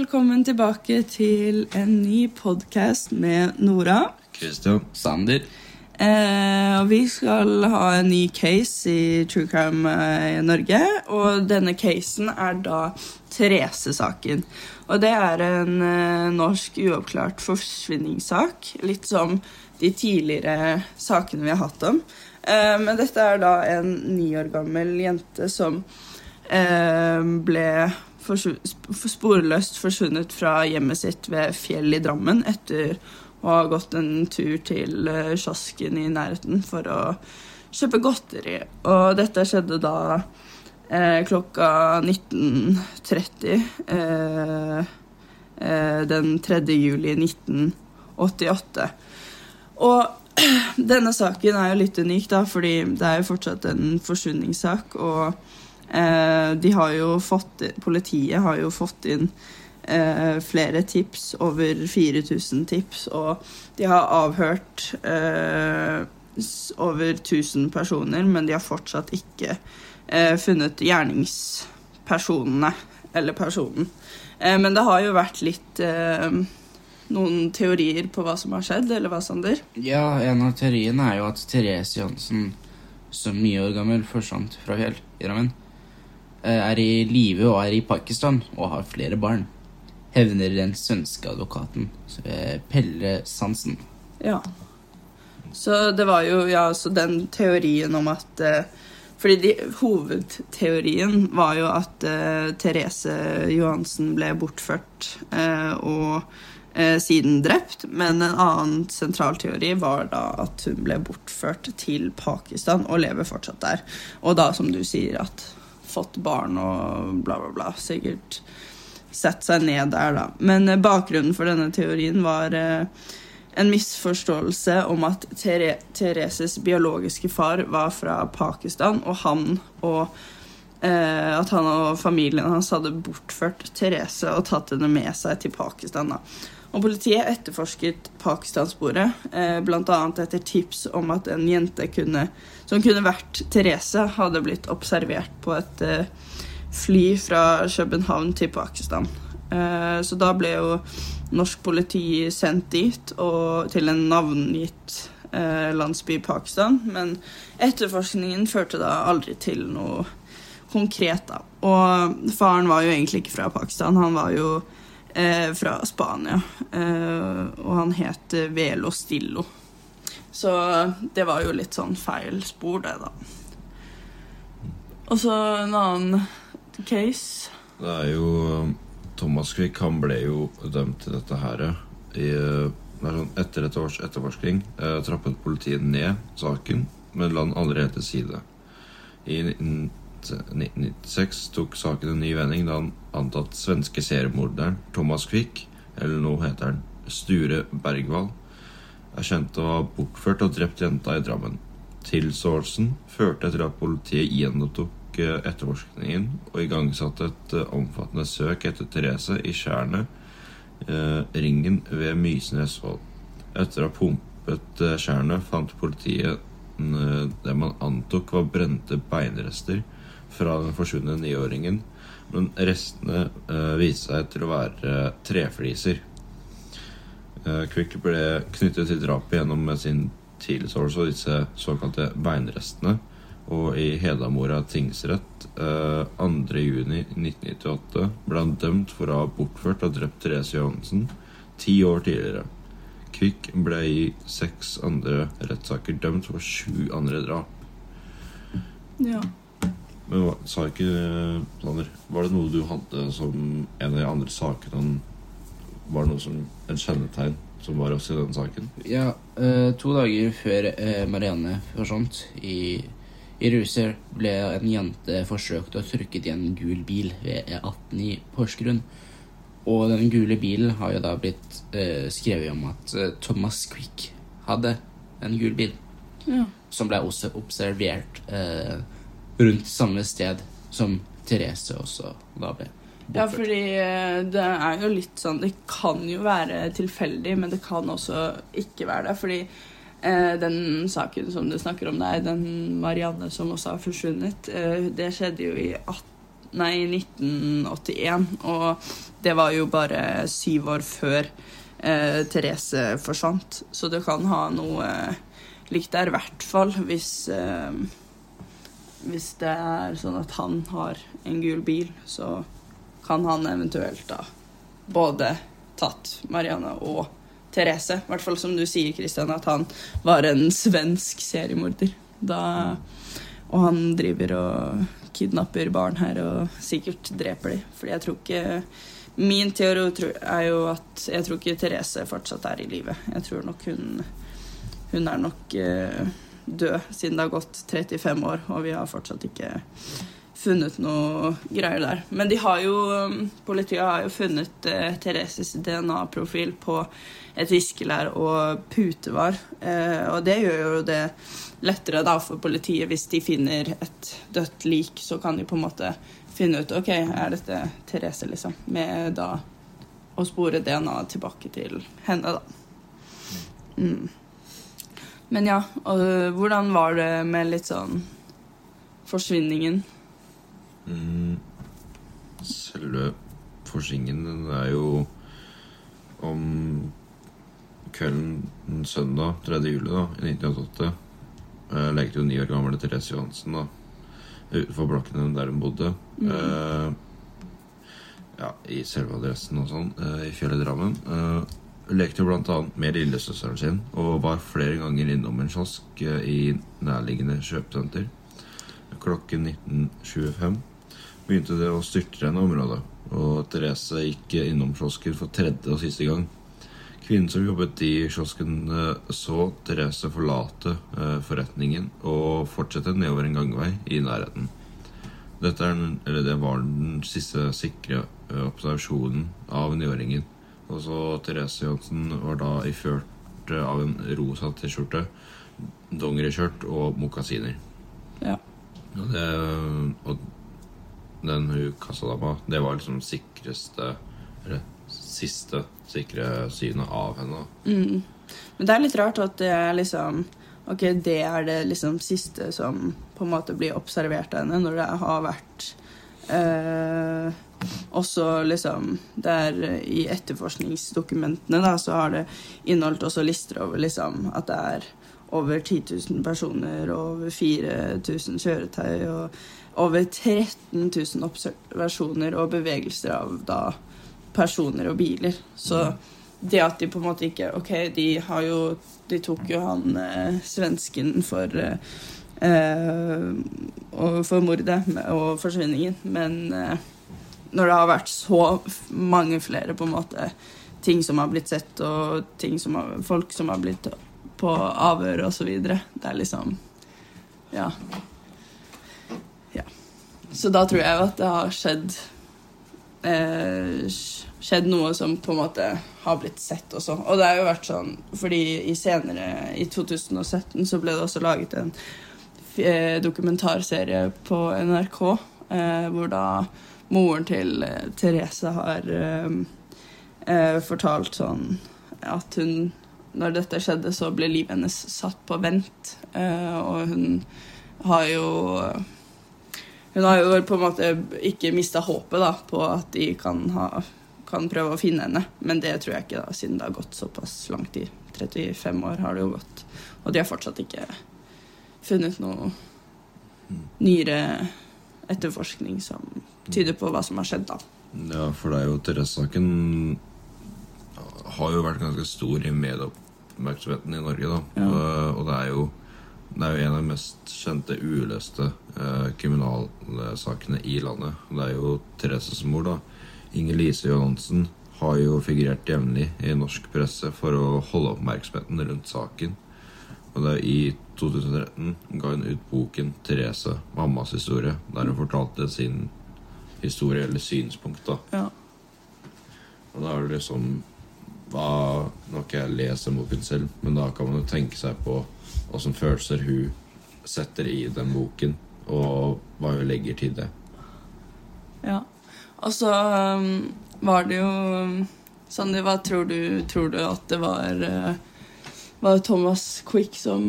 velkommen tilbake til en ny podkast med Nora. Christian. Sander. Eh, og vi skal ha en ny case i True Crime eh, i Norge. Og denne casen er da Therese-saken. Og det er en eh, norsk uoppklart forsvinningssak. Litt som de tidligere sakene vi har hatt om. Eh, men dette er da en ni år gammel jente som ble sporløst forsvunnet fra hjemmet sitt ved Fjell i Drammen etter å ha gått en tur til eh, kiosken i nærheten for å kjøpe godteri. Og dette skjedde da eh, klokka 19.30 eh, eh, den 3. juli 1988. Og denne saken er jo litt unik, da, fordi det er jo fortsatt en forsvunningssak. og Eh, de har jo fått, politiet har jo fått inn eh, flere tips, over 4000 tips, og de har avhørt eh, over 1000 personer, men de har fortsatt ikke eh, funnet gjerningspersonene eller personen. Eh, men det har jo vært litt eh, noen teorier på hva som har skjedd, eller hva, Sander? Ja, en av teoriene er jo at Therese Johansen, som mye år gammel, forsvant fra Fjell i Drammen. Eh, er i live og er i Pakistan og har flere barn, hevner den svenske advokaten eh, Pelle Sansen. Ja. Så det var jo ja, så den teorien om at eh, fordi de, hovedteorien var jo at uh, Therese Johansen ble bortført uh, og uh, siden drept. Men en annen sentral teori var da at hun ble bortført til Pakistan og lever fortsatt der. Og da, som du sier, at fått barn og bla, bla, bla. Sikkert sett seg ned der, da. Men eh, bakgrunnen for denne teorien var eh, en misforståelse om at Ther Thereses biologiske far var fra Pakistan, og han og eh, at han og familien hans hadde bortført Therese og tatt henne med seg til Pakistan. da. Og Politiet etterforsket Pakistansporet, eh, bl.a. etter tips om at en jente kunne, som kunne vært Therese, hadde blitt observert på et eh, fly fra København til Pakistan. Eh, så da ble jo norsk politi sendt dit og til en navngitt eh, landsby i Pakistan. Men etterforskningen førte da aldri til noe konkret, da. Og faren var jo egentlig ikke fra Pakistan. Han var jo eh, fra Spania. Eh, og han het Velo Stillo. Så det var jo litt sånn feil spor, det, da. Og så en annen case. Det er jo Thomas Quick han ble jo dømt til dette her. I, sånn, etter et års etterforskning eh, trappet politiet ned saken, men la den aldri helt til side. I 1996 tok saken en ny vending da han antatt svenske seriemorderen Thomas Quick, eller nå heter han Sture Bergwall, erkjente å ha bortført og drept jenta i Drammen. Tilståelsen førte til at politiet gjenopptok eh, etterforskningen og igangsatte et eh, omfattende søk etter Therese i tjernet, eh, ringen ved Østfold. Etter å ha pumpet tjernet fant politiet eh, det man antok var brente beinrester fra den forsvunne niåringen, men restene eh, viste seg til å være trefliser. Quick ble knyttet til drapet gjennom sin tilståelse og disse såkalte beinrestene. Og i Hedamora tingsrett uh, 2.6.1998 ble han dømt for å ha bortført og drept Therese Johansen ti år tidligere. Quick ble i seks andre rettssaker dømt for sju andre drap. Ja. Men sa ikke Sander Var det noe du hadde som en av de andre sakene Var det noe som en kjennetegn som var også i den saken? Ja, eh, to dager før eh, Marianne forsvant i, i Ruser, ble en jente forsøkt å trykket i en gul bil ved E18 i Porsgrunn. Og den gule bilen har jo da blitt eh, skrevet om at eh, Thomas Quick hadde en gul bil. ja. Som ble også observert eh, rundt samme sted som Therese også da ble Ja, fordi eh, det er jo litt sånn Det kan jo være tilfeldig, men det kan også ikke være det. Fordi eh, den saken som du snakker om der, den Marianne som også har forsvunnet, eh, det skjedde jo i 18, Nei, 1981. Og det var jo bare syv år før eh, Therese forsvant. Så det kan ha noe likt der, i hvert fall hvis eh, Hvis det er sånn at han har en gul bil, så kan han eventuelt da både tatt Marianne og Therese. I hvert fall som du sier, Christian, at han var en svensk seriemorder. Da, og han driver og kidnapper barn her og sikkert dreper de. Fordi jeg tror ikke Min teori er jo at jeg tror ikke Therese fortsatt er i live. Jeg tror nok hun Hun er nok eh, død siden det har gått 35 år, og vi har fortsatt ikke funnet noe greier der. Men de har jo Politiet har jo funnet eh, Thereses DNA-profil på et viskelær og putevar. Eh, og det gjør jo det lettere da for politiet hvis de finner et dødt lik, så kan de på en måte finne ut OK, er dette Therese, liksom? Med da å spore DNA tilbake til henne, da. Mm. Men ja, og hvordan var det med litt sånn forsvinningen? Mm. Selve forsingen den er jo om kvelden søndag 3. juli da, i 1988. Eh, lekte jo ni år gamle Therese Johansen da, utenfor blokkene der hun bodde. Eh, ja, I selve adressen og sånn, eh, i fjellet Drammen. Eh, lekte jo annet med lillesøsteren sin og var flere ganger innom en kiosk eh, i nærliggende kjøpesenter. Klokken 19.25 begynte det å styrtregne området, og Therese gikk innom kiosken for tredje og siste gang. Kvinnen som jobbet i kiosken, eh, så Therese forlate eh, forretningen og fortsette nedover en gangvei i nærheten. Dette er, den- eller det var den siste sikre eh, observasjonen av niåringen. Og så Therese Johansen var da iført av en rosa T-skjorte, dongeriskjørt og mokasiner. Ja. Og, det, og den hun kassadama, det var liksom sikreste Eller siste sikre synet av henne. Mm. Men det er litt rart at det er liksom Ok, det er det liksom siste som på en måte blir observert av henne, når det har vært eh, også liksom Der i etterforskningsdokumentene da, så har det inneholdt også lister over liksom at det er over 10 000 personer, og over 4000 kjøretøy og over 13 000 observasjoner og bevegelser av da personer og biler. Så det at de på en måte ikke Ok, de har jo De tok jo han eh, svensken for eh, for mordet og forsvinningen, men eh, når det har vært så mange flere på en måte ting som har blitt sett, og ting som har, folk som har blitt på avhør og så videre, det er liksom. Ja. Så da tror jeg jo at det har skjedd eh, skjedd noe som på en måte har blitt sett også. Og det har jo vært sånn fordi i senere, i 2017, så ble det også laget en eh, dokumentarserie på NRK eh, hvor da moren til eh, Therese har eh, eh, fortalt sånn at hun Når dette skjedde, så ble livet hennes satt på vent, og hun har jo hun har jo på en måte ikke mista håpet da, på at de kan, ha, kan prøve å finne henne. Men det tror jeg ikke, da, siden det har gått såpass lang tid. 35 år har det jo gått. Og de har fortsatt ikke funnet noe nyere etterforskning som tyder på hva som har skjedd, da. Ja, for det er jo Therese-saken har jo vært ganske stor i medieoppmerksomheten i Norge, da. Ja. Og, og det er jo det er jo en av de mest kjente uløste eh, kriminalsakene i landet. Det er jo Thereses mor, da. Inger Lise Johansen har jo figurert jevnlig i norsk presse for å holde oppmerksomheten rundt saken. Og det er i 2013 ga hun ut boken 'Therese mammas historie', der hun fortalte sin historie eller synspunkt. da Ja. Og da er det liksom hva, Nå har ikke jeg lest den boken selv, men da kan man jo tenke seg på åssen følelser hun setter i den boken, og hva hun legger til det. ja. Og så um, var det jo Sandi, Sandy, hva tror du, tror du at det var uh, Var det Thomas Quick som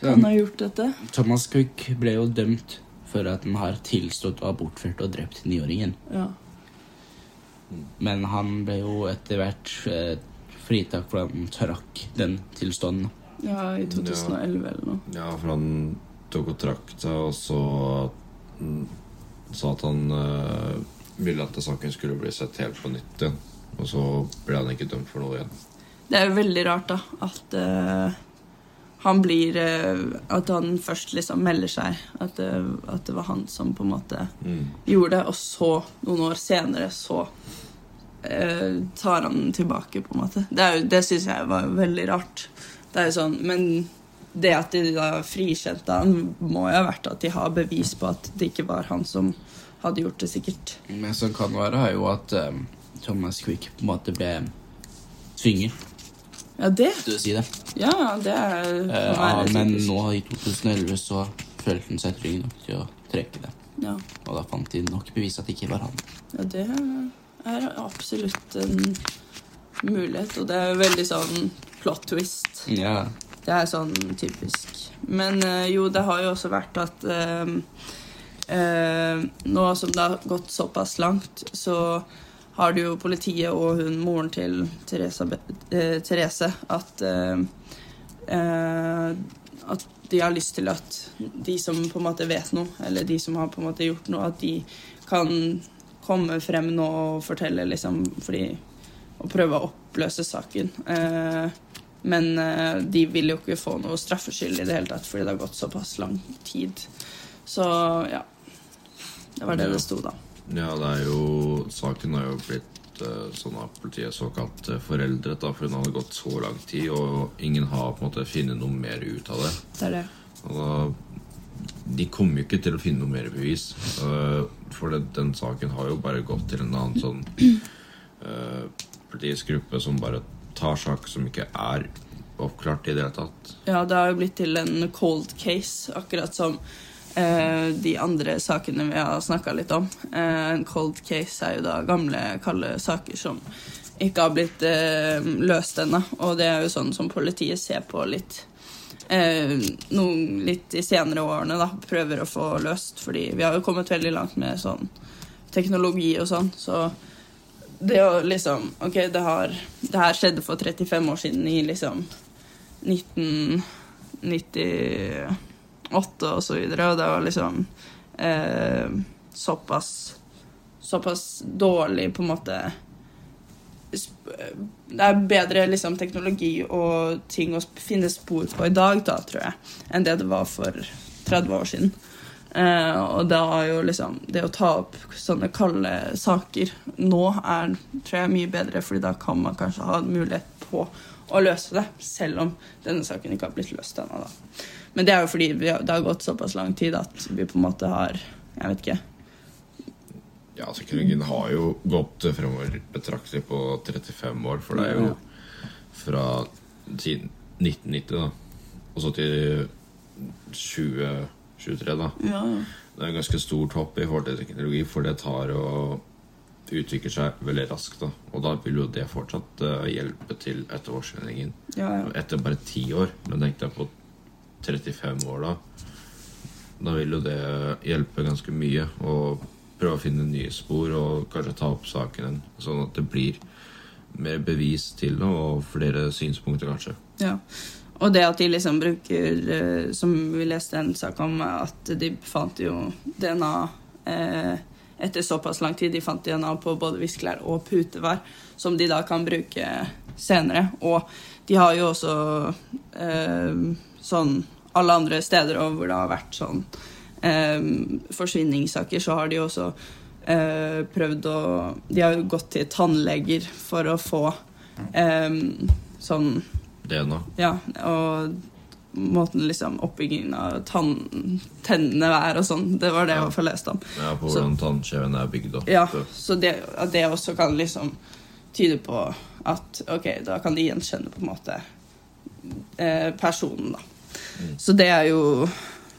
kan ha gjort dette? Thomas Quick ble jo dømt for at han har tilstått å ha bortført og drept niåringen. Ja. Men han ble jo etter hvert eh, fritak for han trakk den tilstånden. ja, i 2011 eller noe. Ja, for han tok og trakk seg, og så mm, sa at han uh, ville at saken skulle bli sett helt på nytt igjen. Og så ble han ikke dømt for noe igjen. Det er jo veldig rart, da, at eh, han blir eh, At han først liksom melder seg. At, det- at det var han som på en måte Mm. gjorde det, og så, noen år senere, så eh, tar han den tilbake, på en måte. Det, er jo- det syns jeg var veldig rart. Det er jo sånn, Men det at de da frikjente han, må jo ha vært at de har bevis på at det ikke var han som hadde gjort det, sikkert. Men som kan være, er jo at eh, Thomas Quick på en måte ble tvunget Ja, det. Du si det. Ja, det er, Eh, ja, men typisk. nå i 2011 så følte han seg trygg nok til å trekke det. Ja. Og da fant de nok bevis at det ikke var han. Ja, det er absolutt en mulighet, og det er veldig sånn plot twist. Ja. Det er sånn typisk. Men eh, jo, det har jo også vært at eh, eh, Nå som det har gått såpass langt, så har det jo politiet og hun moren til Therese, eh, Therese at eh, eh, At de har lyst til at de som på en måte vet noe, eller de som har på en måte gjort noe, at de kan komme frem nå og fortelle, liksom, fordi Og prøve å oppløse saken. Eh, men eh, de vil jo ikke få noe straffskyld i det hele tatt, fordi det har gått såpass lang tid. Så ja. Det var det det sto, da. Ja, det er jo Saken har jo blitt eh, sånn av politiet såkalt eh, foreldret, da, for den hadde gått så lang tid, og ingen har på en måte funnet noe mer ut av det. Det er det. Og da, de kommer jo ikke til å finne noe mer bevis. eh, for det, den saken har jo bare gått til en annen sånn uh, politisk gruppe som bare tar sak som ikke er oppklart i det hele tatt. Ja, det har jo blitt til en cold case, akkurat som de andre sakene vi har snakka litt om. Eh, en cold case er jo da gamle, kalde saker som ikke har blitt eh, løst ennå. Og det er jo sånn som politiet ser på litt eh, noen litt i senere årene, da. Prøver å få løst, fordi vi har jo kommet veldig langt med sånn teknologi og sånn, så det å liksom Ok, det har Det her skjedde for 35 år siden i liksom 1998 og så videre, og det var liksom eh, såpass Såpass dårlig, på en måte Det er bedre liksom, teknologi og ting å finne spor på i dag, da, tror jeg, enn det det var for 30 år siden. Eh, og da er jo liksom Det å ta opp sånne kalde saker nå er tror jeg mye bedre, fordi da kan man kanskje ha en mulighet på å løse det, selv om denne saken ikke har blitt løst ennå. Men det er jo fordi har, det har gått såpass lang tid at vi på en måte har Jeg vet ikke. Ja, psykologien har jo gått fremover betraktelig på 35 år, for det er jo fra siden 1990, da, og så til 2023, da. Ja, Det er en ganske stort hopp i forhold til teknologi, for det tar og utvikler seg veldig raskt. da Og da vil jo det fortsatt eh, hjelpe til etterforskningen. ja, ja. Etter bare ti år, men tenk deg på 35 år, da. Da vil jo det hjelpe ganske mye. Og prøve å finne nye spor og kanskje ta opp saken sånn at det blir mer bevis til det, og flere synspunkter, kanskje. Ja. Og det at de liksom bruker, eh, som vi leste en sak om, at de fant jo DNA eh, etter såpass lang tid. De fant DNA på både viskelær og putevar, som de da kan bruke senere. Og de har jo også eh, sånn alle andre steder og hvor det har vært sånn eh, forsvinningssaker, så har de også eh, prøvd å De har jo gått til tannleger for å få eh, sånn DNA. ja, og måten liksom oppbyggingen av tann, tennene er og sånn. Det var det jeg var leste om. Ja, på hvordan tannkjeven er bygd opp. Ja, så det, at det også kan liksom tyde på at ok, da kan de gjenkjenne på en måte eh, personen, da. Så det er jo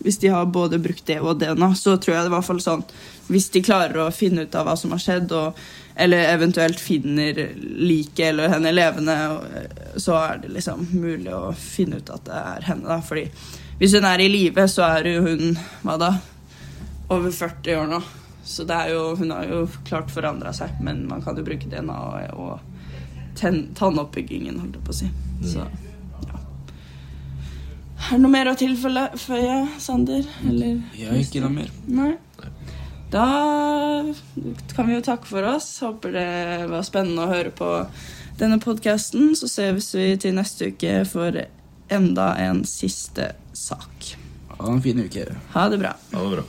Hvis de har både brukt det og DNA, så tror jeg det var i hvert fall sånn Hvis de klarer å finne ut av hva som har skjedd, og, eller eventuelt finner liket eller henne levende, så er det liksom mulig å finne ut at det er henne, da. Fordi hvis hun er i live, så er jo hun hva da? over 40 år nå. Så det er jo, hun har jo klart forandra seg, men man kan jo bruke DNA og, og tannoppbyggingen, holdt jeg på å si. Så ja. Er det noe mer å tilføye, Sander? Eller? Har ikke noe mer. Nei. Da kan vi jo takke for oss. Håper det var spennende å høre på denne podkasten. Så ses vi til neste uke for enda en siste sak. Ha en fin uke. Ha det bra. Ha det bra.